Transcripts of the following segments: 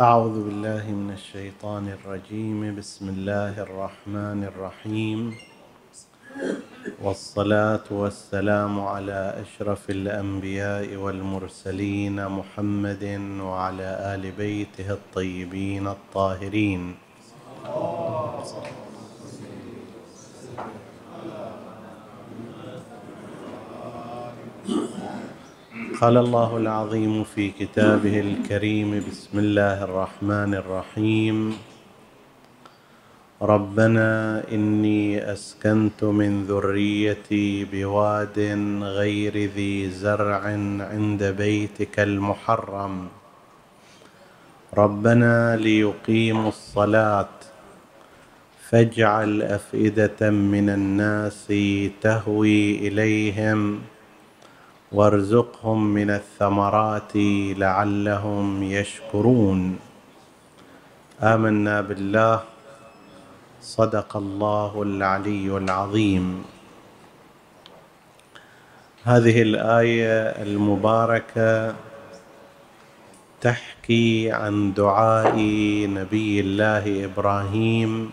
أعوذ بالله من الشيطان الرجيم. بسم الله الرحمن الرحيم. والصلاة والسلام على أشرف الأنبياء والمرسلين محمد وعلى آل بيته الطيبين الطاهرين. قال الله العظيم في كتابه الكريم بسم الله الرحمن الرحيم. ربنا إني أسكنت من ذريتي بواد غير ذي زرع عند بيتك المحرم. ربنا ليقيموا الصلاة فاجعل أفئدة من الناس تهوي إليهم. وارزقهم من الثمرات لعلهم يشكرون. آمنا بالله. صدق الله العلي العظيم. هذه الآية المباركة تحكي عن دعاء نبي الله إبراهيم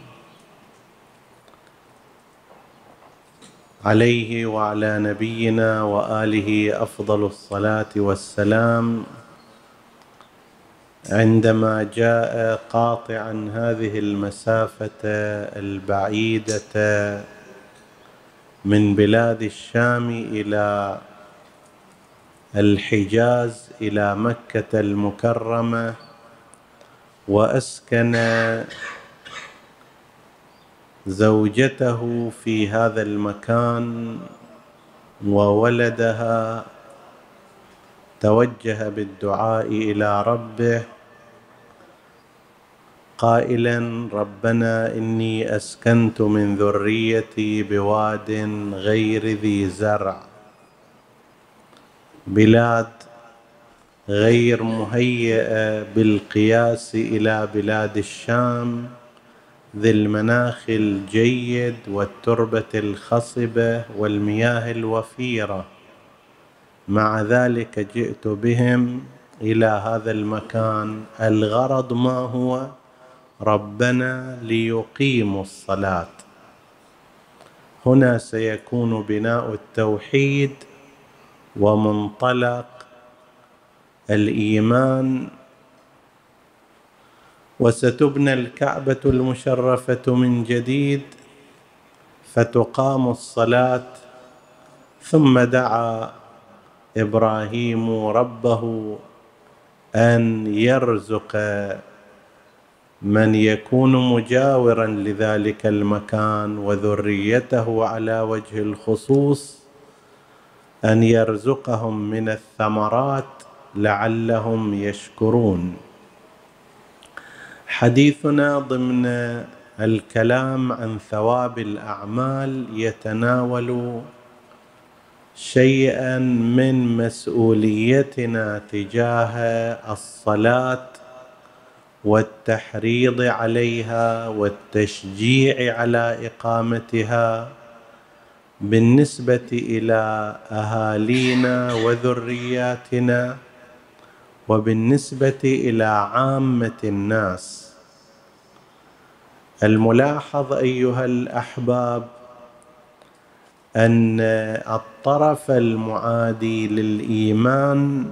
عليه وعلى نبينا وآله أفضل الصلاة والسلام. عندما جاء قاطعا هذه المسافة البعيدة من بلاد الشام إلى الحجاز إلى مكة المكرمة وأسكن زوجته في هذا المكان وولدها توجه بالدعاء إلى ربه قائلا ربنا إني أسكنت من ذريتي بواد غير ذي زرع بلاد غير مهيئة بالقياس إلى بلاد الشام ذي المناخ الجيد والتربة الخصبة والمياه الوفيرة. مع ذلك جئت بهم إلى هذا المكان الغرض ما هو؟ ربنا ليقيموا الصلاة. هنا سيكون بناء التوحيد ومنطلق الإيمان وستبنى الكعبة المشرفة من جديد فتقام الصلاة ثم دعا إبراهيم ربه أن يرزق من يكون مجاورا لذلك المكان وذريته على وجه الخصوص أن يرزقهم من الثمرات لعلهم يشكرون. حديثنا ضمن الكلام عن ثواب الأعمال يتناول شيئا من مسؤوليتنا تجاه الصلاة والتحريض عليها والتشجيع على إقامتها بالنسبة إلى أهالينا وذرياتنا وبالنسبة إلى عامة الناس. الملاحظ أيها الأحباب أن الطرف المعادي للإيمان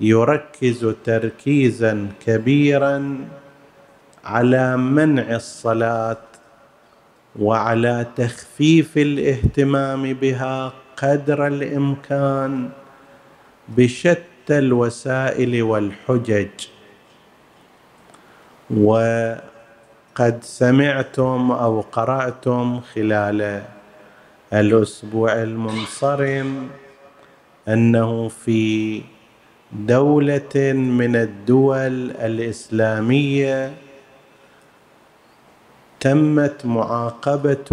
يركز تركيزا كبيرا على منع الصلاة وعلى تخفيف الاهتمام بها قدر الإمكان بشتى الوسائل والحجج. وقد سمعتم أو قرأتم خلال الأسبوع المنصرم أنه في دولة من الدول الإسلامية تمت معاقبة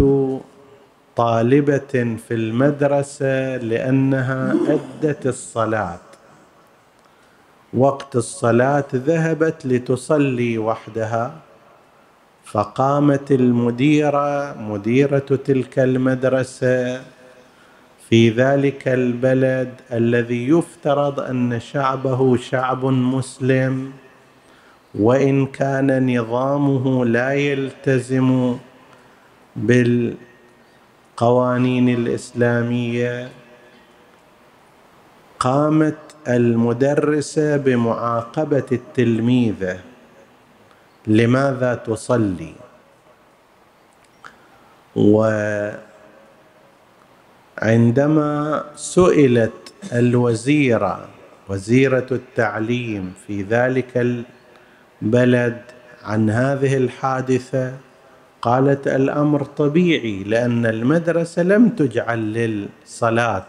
طالبة في المدرسة لأنها أدت الصلاة. وقت الصلاة ذهبت لتصلي وحدها. فقامت المديرة مديرة تلك المدرسة. في ذلك البلد الذي يفترض أن شعبه شعب مسلم. وإن كان نظامه لا يلتزم بالقوانين الإسلامية قامت المدرسة بمعاقبة التلميذة. لماذا تصلي؟ وعندما سئلت الوزيرة وزيرة التعليم في ذلك البلد عن هذه الحادثة قالت الأمر طبيعي لأن المدرسة لم تجعل للصلاة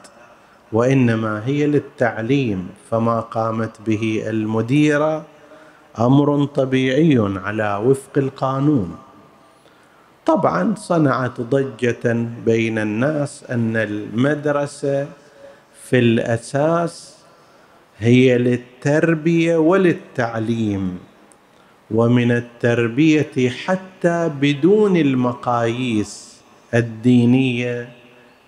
وإنما هي للتعليم فما قامت به المديرة أمر طبيعي على وفق القانون. طبعا صنعت ضجة بين الناس أن المدرسة في الأساس هي للتربية وللتعليم ومن التربية حتى بدون المقاييس الدينية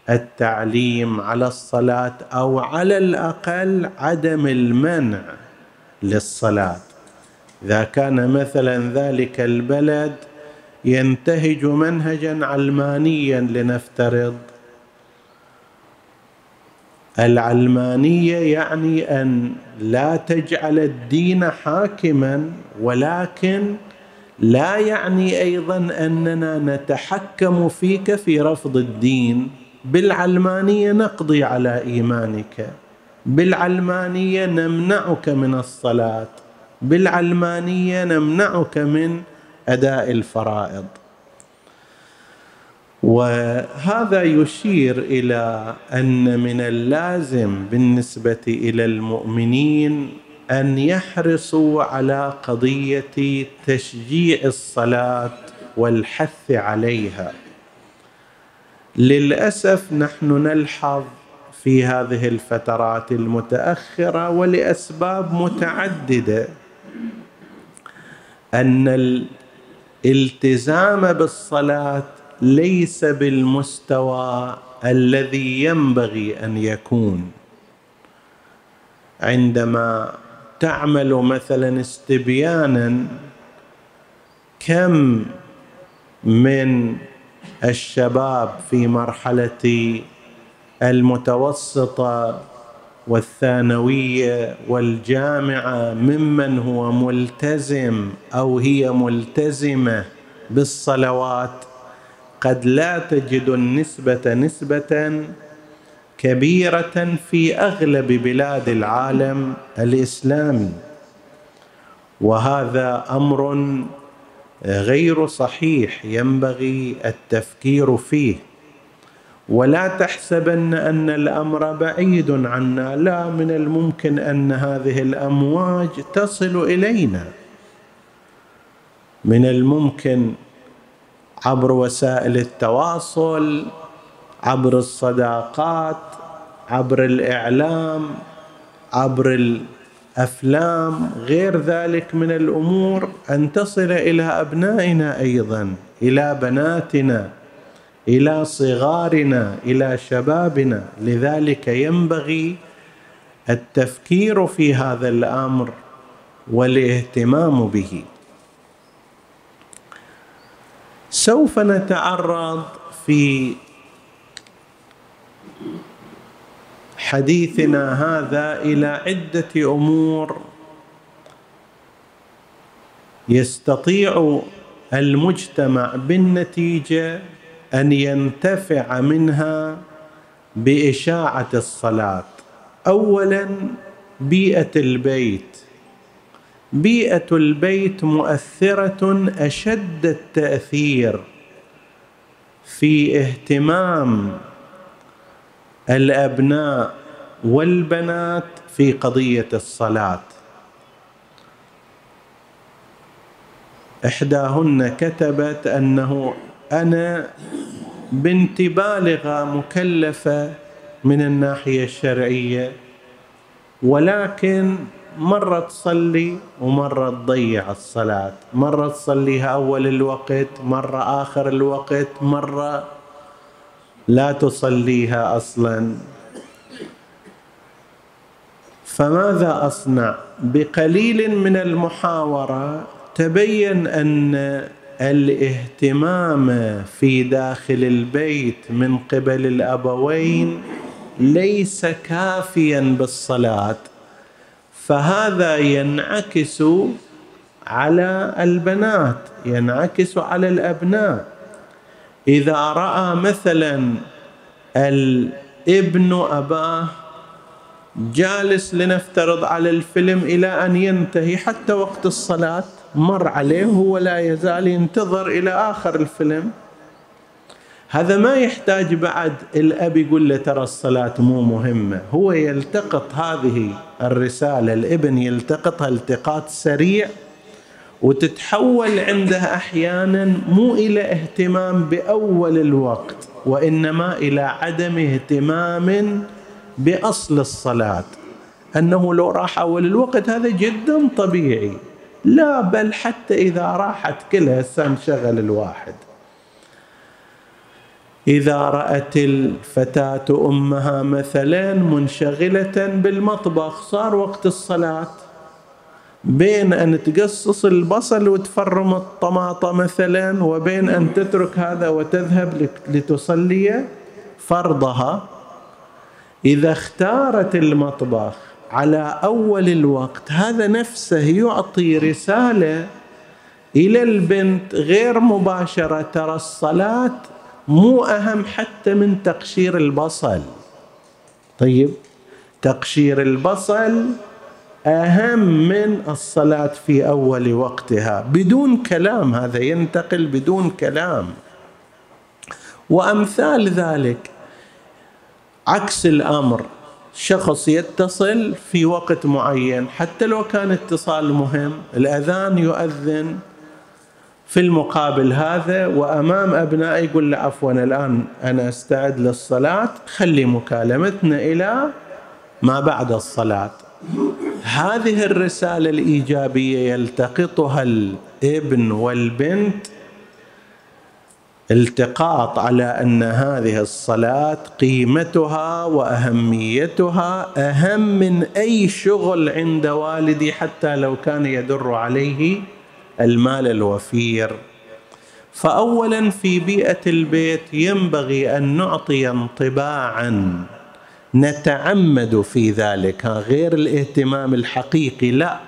التعليم على الصلاة أو على الأقل عدم المنع للصلاة. إذا كان مثلا ذلك البلد ينتهج منهجا علمانيا لنفترض. العلمانية يعني أن لا تجعل الدين حاكما ولكن لا يعني أيضا أننا نتحكم فيك في رفض الدين. بالعلمانية نقضي على إيمانك. بالعلمانية نمنعك من الصلاة. بالعلمانية نمنعك من أداء الفرائض. وهذا يشير إلى أن من اللازم بالنسبة إلى المؤمنين أن يحرصوا على قضية تشجيع الصلاة والحث عليها. للأسف نحن نلحظ في هذه الفترات المتأخرة ولأسباب متعددة أن الالتزام بالصلاة ليس بالمستوى الذي ينبغي أن يكون. عندما تعمل مثلا استبيانا كم من الشباب في مرحلة المتوسطة والثانوية والجامعة ممن هو ملتزم أو هي ملتزمة بالصلوات قد لا تجد النسبة نسبة كبيرة في أغلب بلاد العالم الإسلامي. وهذا أمر غير صحيح ينبغي التفكير فيه. ولا تحسبن أن الأمر بعيد عنا. لا من الممكن أن هذه الأمواج تصل إلينا. من الممكن عبر وسائل التواصل عبر الصداقات عبر الإعلام عبر الأفلام غير ذلك من الأمور أن تصل إلى أبنائنا أيضا إلى بناتنا. إلى صغارنا إلى شبابنا. لذلك ينبغي التفكير في هذا الأمر والاهتمام به. سوف نتعرض في حديثنا هذا إلى عدة أمور يستطيع المجتمع بالنتيجة أن ينتفع منها بإشاعة الصلاة. اولا بيئة البيت. بيئة البيت مؤثرة أشد التأثير في اهتمام الأبناء والبنات في قضية الصلاة. إحداهن كتبت أنه أنا بنتي بالغه مكلفه من الناحية الشرعية ولكن مرة تصلي ومرة تضيع الصلاة. مرة تصليها أول الوقت مرة آخر الوقت مرة لا تصليها أصلا. فماذا أصنع؟ بقليل من المحاورة تبين أن الاهتمام في داخل البيت من قبل الأبوين ليس كافيا بالصلاة فهذا ينعكس على البنات ينعكس على الأبناء. إذا رأى مثلا الابن أباه جالس لنفترض على الفيلم إلى أن ينتهي حتى وقت الصلاة مر عليه وهو لا يزال ينتظر إلى آخر الفيلم. هذا ما يحتاج بعد الأب يقول له ترى الصلاة مو مهمة. هو يلتقط هذه الرسالة الابن يلتقطها التقاط سريع وتتحول عنده أحيانا مو إلى اهتمام بأول الوقت وإنما إلى عدم اهتمام بأصل الصلاة. أنه لو راح أول الوقت هذا جدا طبيعي. لا بل حتى إذا راحت كلها هسه انشغل الواحد. إذا رأت الفتاة أمها مثلا منشغلة بالمطبخ صار وقت الصلاة. بين أن تقصص البصل وتفرم الطماطه مثلا وبين أن تترك هذا وتذهب لتصلي فرضها. إذا اختارت المطبخ على أول الوقت. هذا نفسه يعطي رسالة إلى البنت غير مباشرة. ترى الصلاة مو أهم حتى من تقشير البصل. طيب تقشير البصل أهم من الصلاة في أول وقتها. بدون كلام هذا ينتقل بدون كلام. وأمثال ذلك. عكس الأمر شخص يتصل في وقت معين حتى لو كان اتصال مهم الأذان يؤذن في المقابل هذا وأمام ابنائي يقول له عفوا الآن أنا أستعد للصلاة خلي مكالمتنا إلى ما بعد الصلاة. هذه الرسالة الإيجابية يلتقطها الابن والبنت التقاط على أن هذه الصلاة قيمتها وأهميتها أهم من أي شغل عند والدي حتى لو كان يدر عليه المال الوفير. فاولا في بيئة البيت ينبغي أن نعطي انطباعا نتعمد في ذلك. غير الاهتمام الحقيقي لا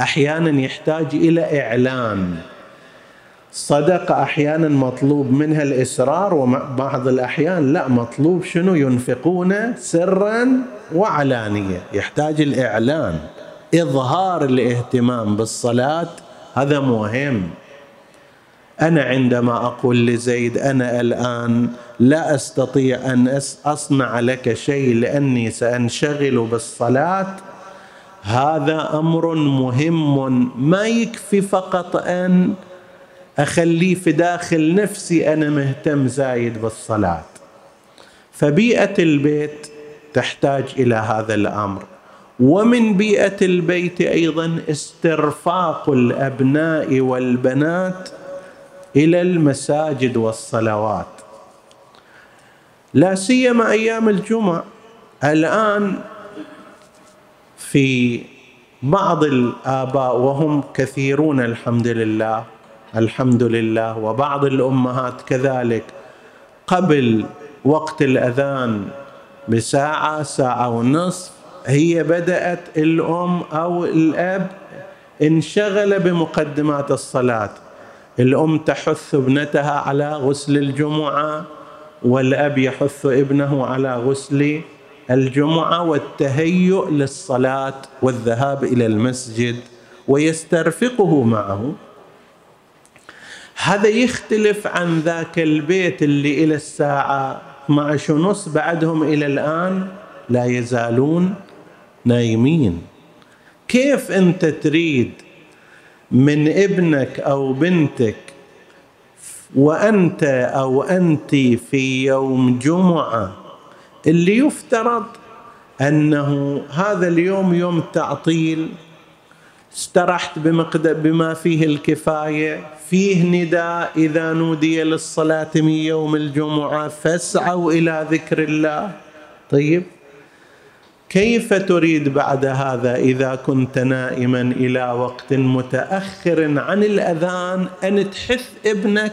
أحيانا يحتاج إلى إعلان. صدقة أحيانا مطلوب منها الإسرار وبعض الأحيان لا مطلوب شنو؟ ينفقون سرا وعلانية. يحتاج الإعلان إظهار الاهتمام بالصلاة هذا مهم. أنا عندما أقول لزيد أنا الآن لا أستطيع أن أصنع لك شيء لأني سأنشغل بالصلاة. هذا أمر مهم ما يكفي فقط أن اخليه في داخل نفسي أنا مهتم زايد بالصلاة. فبيئة البيت تحتاج إلى هذا الأمر. ومن بيئة البيت أيضا استرفاق الأبناء والبنات إلى المساجد والصلوات. لا سيما أيام الجمعة. الآن في بعض الآباء وهم كثيرون الحمد لله الحمد لله وبعض الأمهات كذلك. قبل وقت الأذان بساعة ساعة ونصف هي بدأت الأم أو الأب انشغل بمقدمات الصلاة. الأم تحث ابنتها على غسل الجمعة والأب يحث ابنه على غسل الجمعة والتهيؤ للصلاة والذهاب إلى المسجد ويسترفقه معه. هذا يختلف عن ذاك البيت اللي إلى الساعة 12 ونص بعدهم إلى الآن لا يزالون نايمين. كيف أنت تريد من ابنك أو بنتك وأنت أو أنت في يوم جمعة اللي يفترض أنه هذا اليوم يوم تعطيل استرحت بما فيه الكفاية. فيه نداء إذا نودي للصلاة من يوم الجمعة فاسعوا إلى ذكر الله. طيب كيف تريد بعد هذا إذا كنت نائما إلى وقت متأخر عن الأذان أن تحث ابنك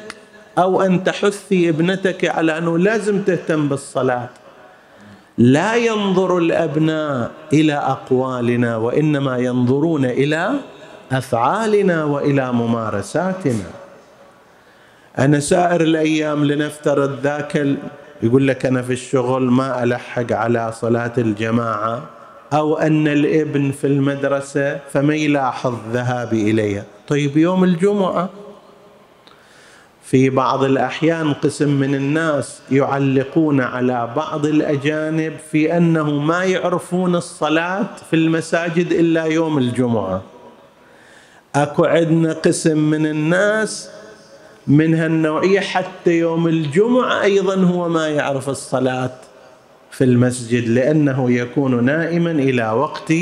أو أن تحثي ابنتك على أنه لازم تهتم بالصلاة؟ لا ينظر الأبناء إلى أقوالنا وإنما ينظرون إلى أفعالنا وإلى ممارساتنا. أنا سائر الأيام لنفترض ذاك يقول لك أنا في الشغل ما ألحق على صلاة الجماعة أو أن الإبن في المدرسة فما يلاحظ ذهابي اليها طيب يوم الجمعة في بعض الأحيان قسم من الناس يعلقون على بعض الأجانب في أنه ما يعرفون الصلاة في المساجد إلا يوم الجمعة. أكو عندنا قسم من الناس من هالنوعية حتى يوم الجمعة أيضا هو ما يعرف الصلاة في المسجد لأنه يكون نائما إلى وقت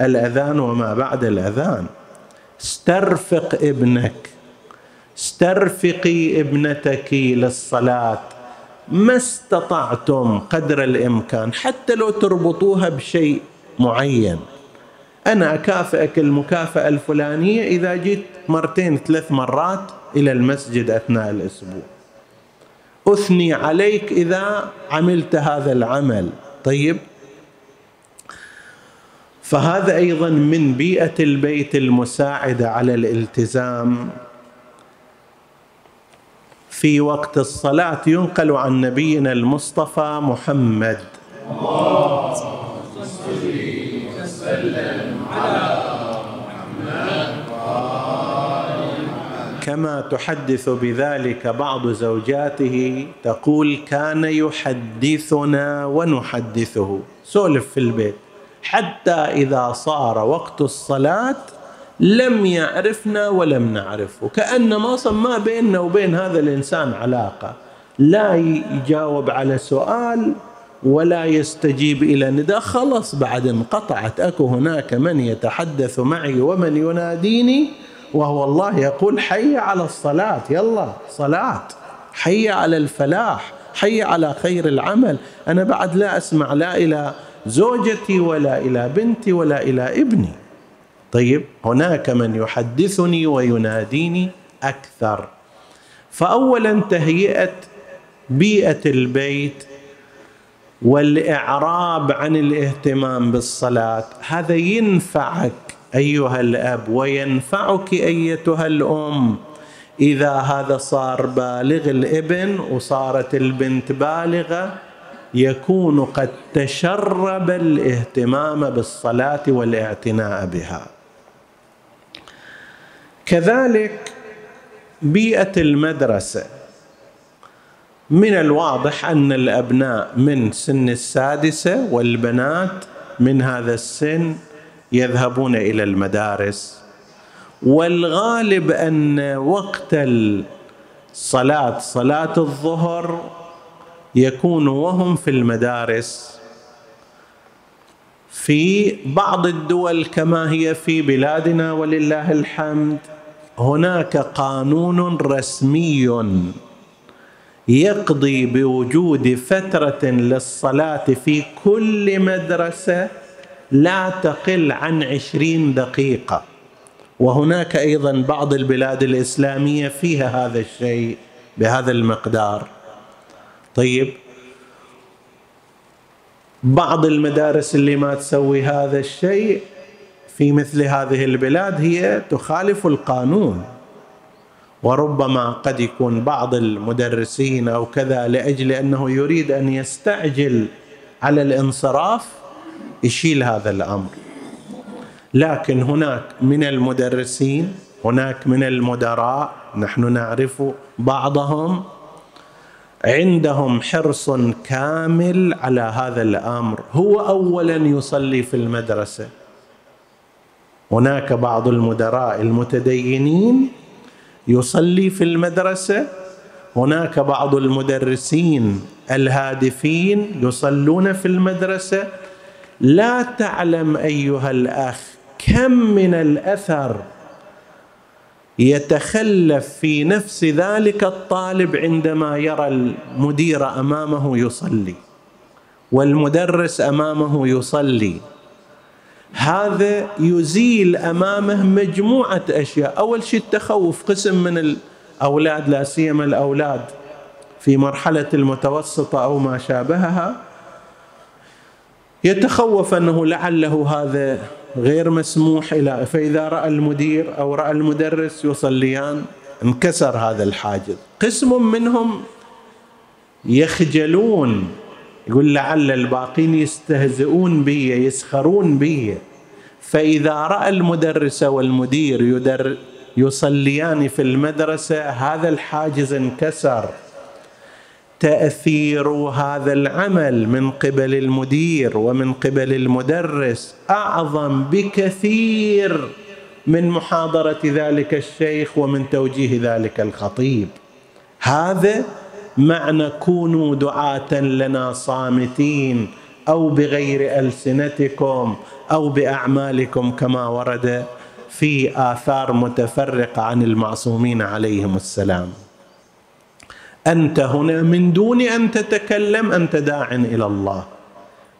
الأذان وما بعد الأذان. استرفق ابنك. استرفقي ابنتك للصلاة. ما استطعتم قدر الإمكان حتى لو تربطوها بشيء معين. أنا أكافئك المكافأة الفلانية إذا جيت مرتين ثلاث مرات إلى المسجد أثناء الأسبوع. أثني عليك إذا عملت هذا العمل. طيب؟ فهذا أيضا من بيئة البيت المساعدة على الالتزام في وقت الصلاة ينقل عن نبينا المصطفى محمد. كما تحدث بذلك بعض زوجاته تقول كان يحدثنا ونحدثه. سولف في البيت حتى إذا صار وقت الصلاة لم يعرفنا ولم نعرفه. كأنما أصلا ما بيننا وبين هذا الإنسان علاقة. لا يجاوب على سؤال ولا يستجيب إلى نداء. خلص بعد انقطعت. أكو هناك من يتحدث معي ومن يناديني وهو الله يقول حي على الصلاة. يلا صلاة. حي على الفلاح. حي على خير العمل. أنا بعد لا أسمع لا إلى زوجتي ولا إلى بنتي ولا إلى ابني. طيب هناك من يحدثني ويناديني أكثر. فاولا تهيئة بيئة البيت والإعراب عن الاهتمام بالصلاة. هذا ينفعك أيها الأب وينفعك أيتها الأم. إذا هذا صار بالغ الإبن وصارت البنت بالغة يكون قد تشرب الاهتمام بالصلاة والاعتناء بها. كذلك بيئة المدرسة. من الواضح أن الأبناء من سن السادسة والبنات من هذا السن يذهبون إلى المدارس والغالب أن وقت الصلاة صلاة الظهر يكون وهم في المدارس. في بعض الدول كما هي في بلادنا ولله الحمد هناك قانون رسمي يقضي بوجود فترة للصلاة في كل مدرسة لا تقل عن عشرين دقيقة. وهناك أيضا بعض البلاد الإسلامية فيها هذا الشيء بهذا المقدار. طيب بعض المدارس اللي ما تسوي هذا الشيء في مثل هذه البلاد هي تخالف القانون. وربما قد يكون بعض المدرسين أو كذا لأجل أنه يريد أن يستعجل على الانصراف يشيل هذا الأمر. لكن هناك من المدرسين هناك من المدراء نحن نعرف بعضهم عندهم حرص كامل على هذا الأمر. هو اولا يصلي في المدرسة. هناك بعض المدراء المتدينين يصلي في المدرسة. هناك بعض المدرسين الهادفين يصلون في المدرسة. لا تعلم أيها الأخ كم من الأثر يتخلف في نفس ذلك الطالب عندما يرى المدير أمامه يصلي والمدرس أمامه يصلي. هذا يزيل أمامه مجموعة أشياء. أول شيء التخوف قسم من الأولاد لا سيما الأولاد في مرحلة المتوسطة أو ما شابهها. يتخوف أنه لعله هذا غير مسموح إلى فإذا رأى المدير أو رأى المدرس يصليان انكسر هذا الحاجز. قسم منهم يخجلون يقول لعل الباقين يستهزئون بي يسخرون بي. فإذا رأى المدرس والمدير يدر يصليان في المدرسة هذا الحاجز انكسر. تأثير هذا العمل من قبل المدير ومن قبل المدرس أعظم بكثير من محاضرة ذلك الشيخ ومن توجيه ذلك الخطيب. هذا معنى كونوا دعاة لنا صامتين أو بغير ألسنتكم أو بأعمالكم كما ورد في آثار متفرقة عن المعصومين عليهم السلام. أنت هنا من دون أن تتكلم أنت داع إلى الله.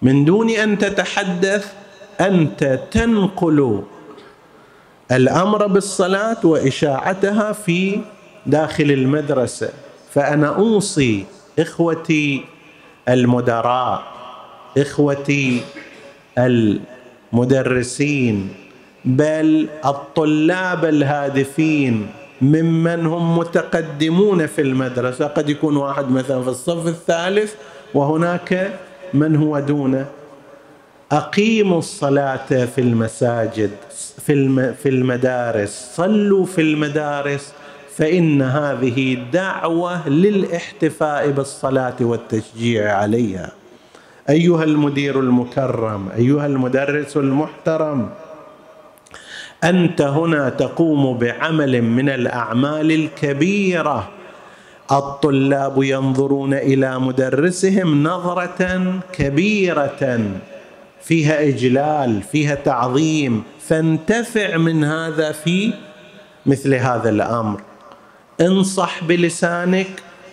من دون أن تتحدث أنت تنقل الأمر بالصلاة وإشاعتها في داخل المدرسة. فأنا أوصي إخوتي المدراء إخوتي المدرسين بل الطلاب الهادفين ممن هم متقدمون في المدرسة. قد يكون واحد مثلا في الصف الثالث وهناك من هو دونه أقيموا الصلاة في المساجد في في المدارس صلوا في المدارس. فإن هذه دعوه للاحتفاء بالصلاة والتشجيع عليها. أيها المدير المكرم أيها المدرس المحترم أنت هنا تقوم بعمل من الأعمال الكبيرة. الطلاب ينظرون إلى مدرسهم نظرة كبيرة فيها إجلال فيها تعظيم. فانتفع من هذا في مثل هذا الأمر. انصح بلسانك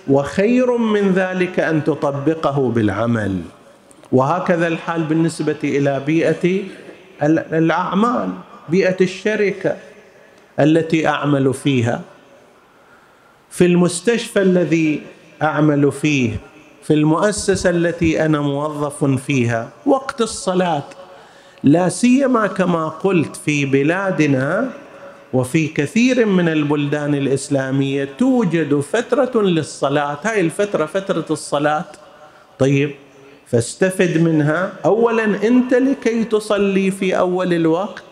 وخير من ذلك أن تطبقه بالعمل. وهكذا الحال بالنسبة إلى بيئة الأعمال بيئة الشركة التي أعمل فيها. في المستشفى الذي أعمل فيه في المؤسسة التي أنا موظف فيها وقت الصلاة. لا سيما كما قلت في بلادنا وفي كثير من البلدان الإسلامية توجد فترة للصلاة. هاي الفترة فترة الصلاة. طيب فاستفد منها. اولا أنت لكي تصلي في أول الوقت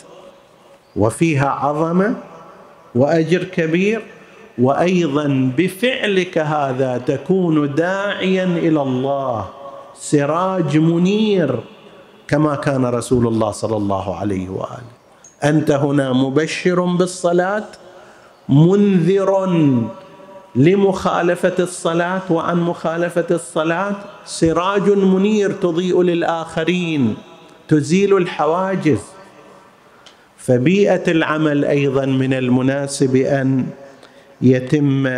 وفيها عظمة وأجر كبير وأيضا بفعلك هذا تكون داعيا إلى الله سراج منير كما كان رسول الله صلى الله عليه وآله. أنت هنا مبشر بالصلاة منذر لمخالفة الصلاة وعن مخالفة الصلاة سراج منير تضيء للآخرين تزيل الحواجز. فبيئة العمل أيضا من المناسب أن يتم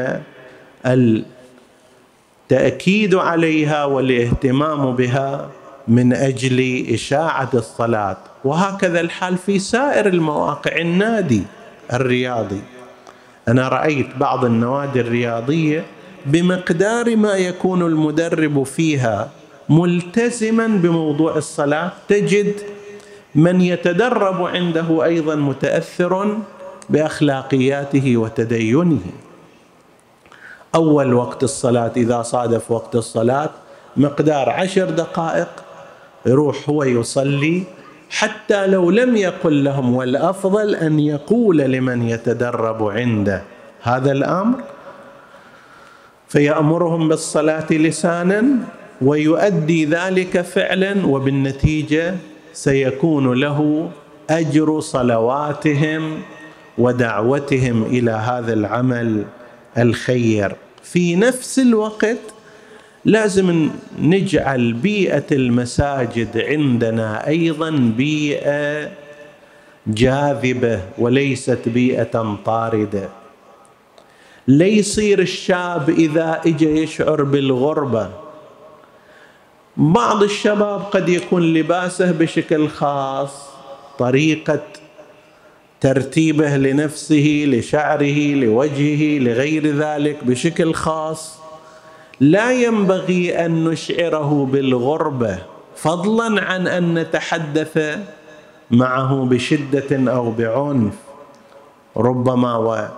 التأكيد عليها والاهتمام بها. من أجل إشاعة الصلاة. وهكذا الحال في سائر المواقع النادي الرياضي. أنا رأيت بعض النوادي الرياضية بمقدار ما يكون المدرب فيها ملتزما بموضوع الصلاة. تجد من يتدرب عنده أيضا متأثر بأخلاقياته وتدينه. أول وقت الصلاة إذا صادف وقت الصلاة مقدار عشر دقائق يروح هو يصلي حتى لو لم يقل لهم والأفضل أن يقول لمن يتدرب عنده. هذا الأمر فيأمرهم بالصلاة لسانا ويؤدي ذلك فعلا وبالنتيجة سيكون له أجر صلواتهم ودعوتهم إلى هذا العمل الخير. في نفس الوقت لازم نجعل بيئة المساجد عندنا أيضا بيئة جاذبة وليست بيئة طاردة. ليصير الشاب إذا اجى يشعر بالغربة. بعض الشباب قد يكون لباسه بشكل خاص طريقة ترتيبه لنفسه لشعره لوجهه لغير ذلك بشكل خاص. لا ينبغي أن نشعره بالغربة فضلا عن أن نتحدث معه بشدة أو بعنف. ربما وان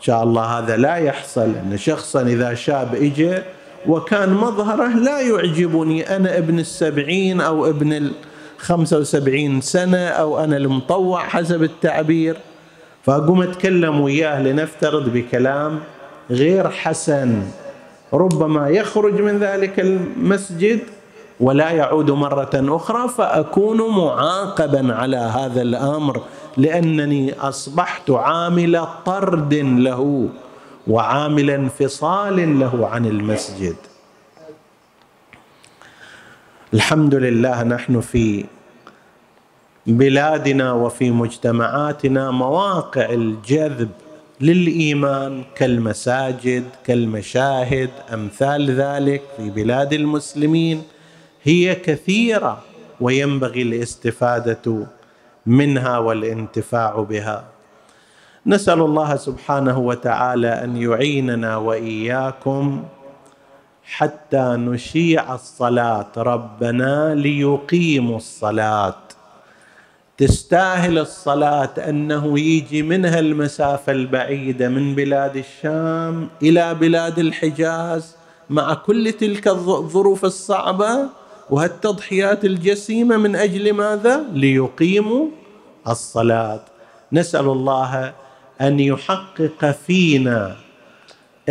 شاء الله هذا لا يحصل أن شخصا إذا شاب اجى وكان مظهره لا يعجبني أنا ابن السبعين أو ابن الخمسه وسبعين سنة أو أنا المطوع حسب التعبير. فأقوم أتكلم وياه لنفترض بكلام غير حسن. ربما يخرج من ذلك المسجد ولا يعود مرة أخرى فأكون معاقبا على هذا الأمر لأنني أصبحت عامل طرد له وعامل انفصال له عن المسجد. الحمد لله نحن في بلادنا وفي مجتمعاتنا مواقع الجذب للإيمان كالمساجد كالمشاهد أمثال ذلك في بلاد المسلمين هي كثيرة وينبغي الاستفادة منها والانتفاع بها. نسأل الله سبحانه وتعالى أن يعيننا وإياكم حتى نشيع الصلاة ربنا ليقيموا الصلاة. تستاهل الصلاة أنه يجي منها المسافة البعيدة من بلاد الشام إلى بلاد الحجاز مع كل تلك الظروف الصعبة وهالتضحيات الجسيمة من أجل ماذا؟ ليقيموا الصلاة نسأل الله أن يحقق فينا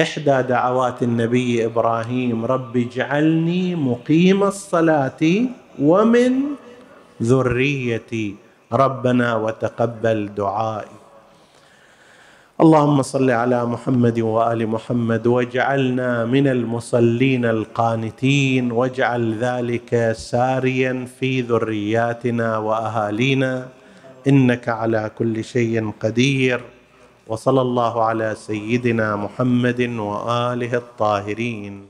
إحدى دعوات النبي إبراهيم رب اجعلني مقيم الصلاة ومن ذريتي ربنا وتقبل دعائي. اللهم صل على محمد وآل محمد واجعلنا من المصلين القانتين واجعل ذلك ساريا في ذرياتنا وأهالينا. إنك على كل شيء قدير. وصلى الله على سيدنا محمد وآله الطاهرين.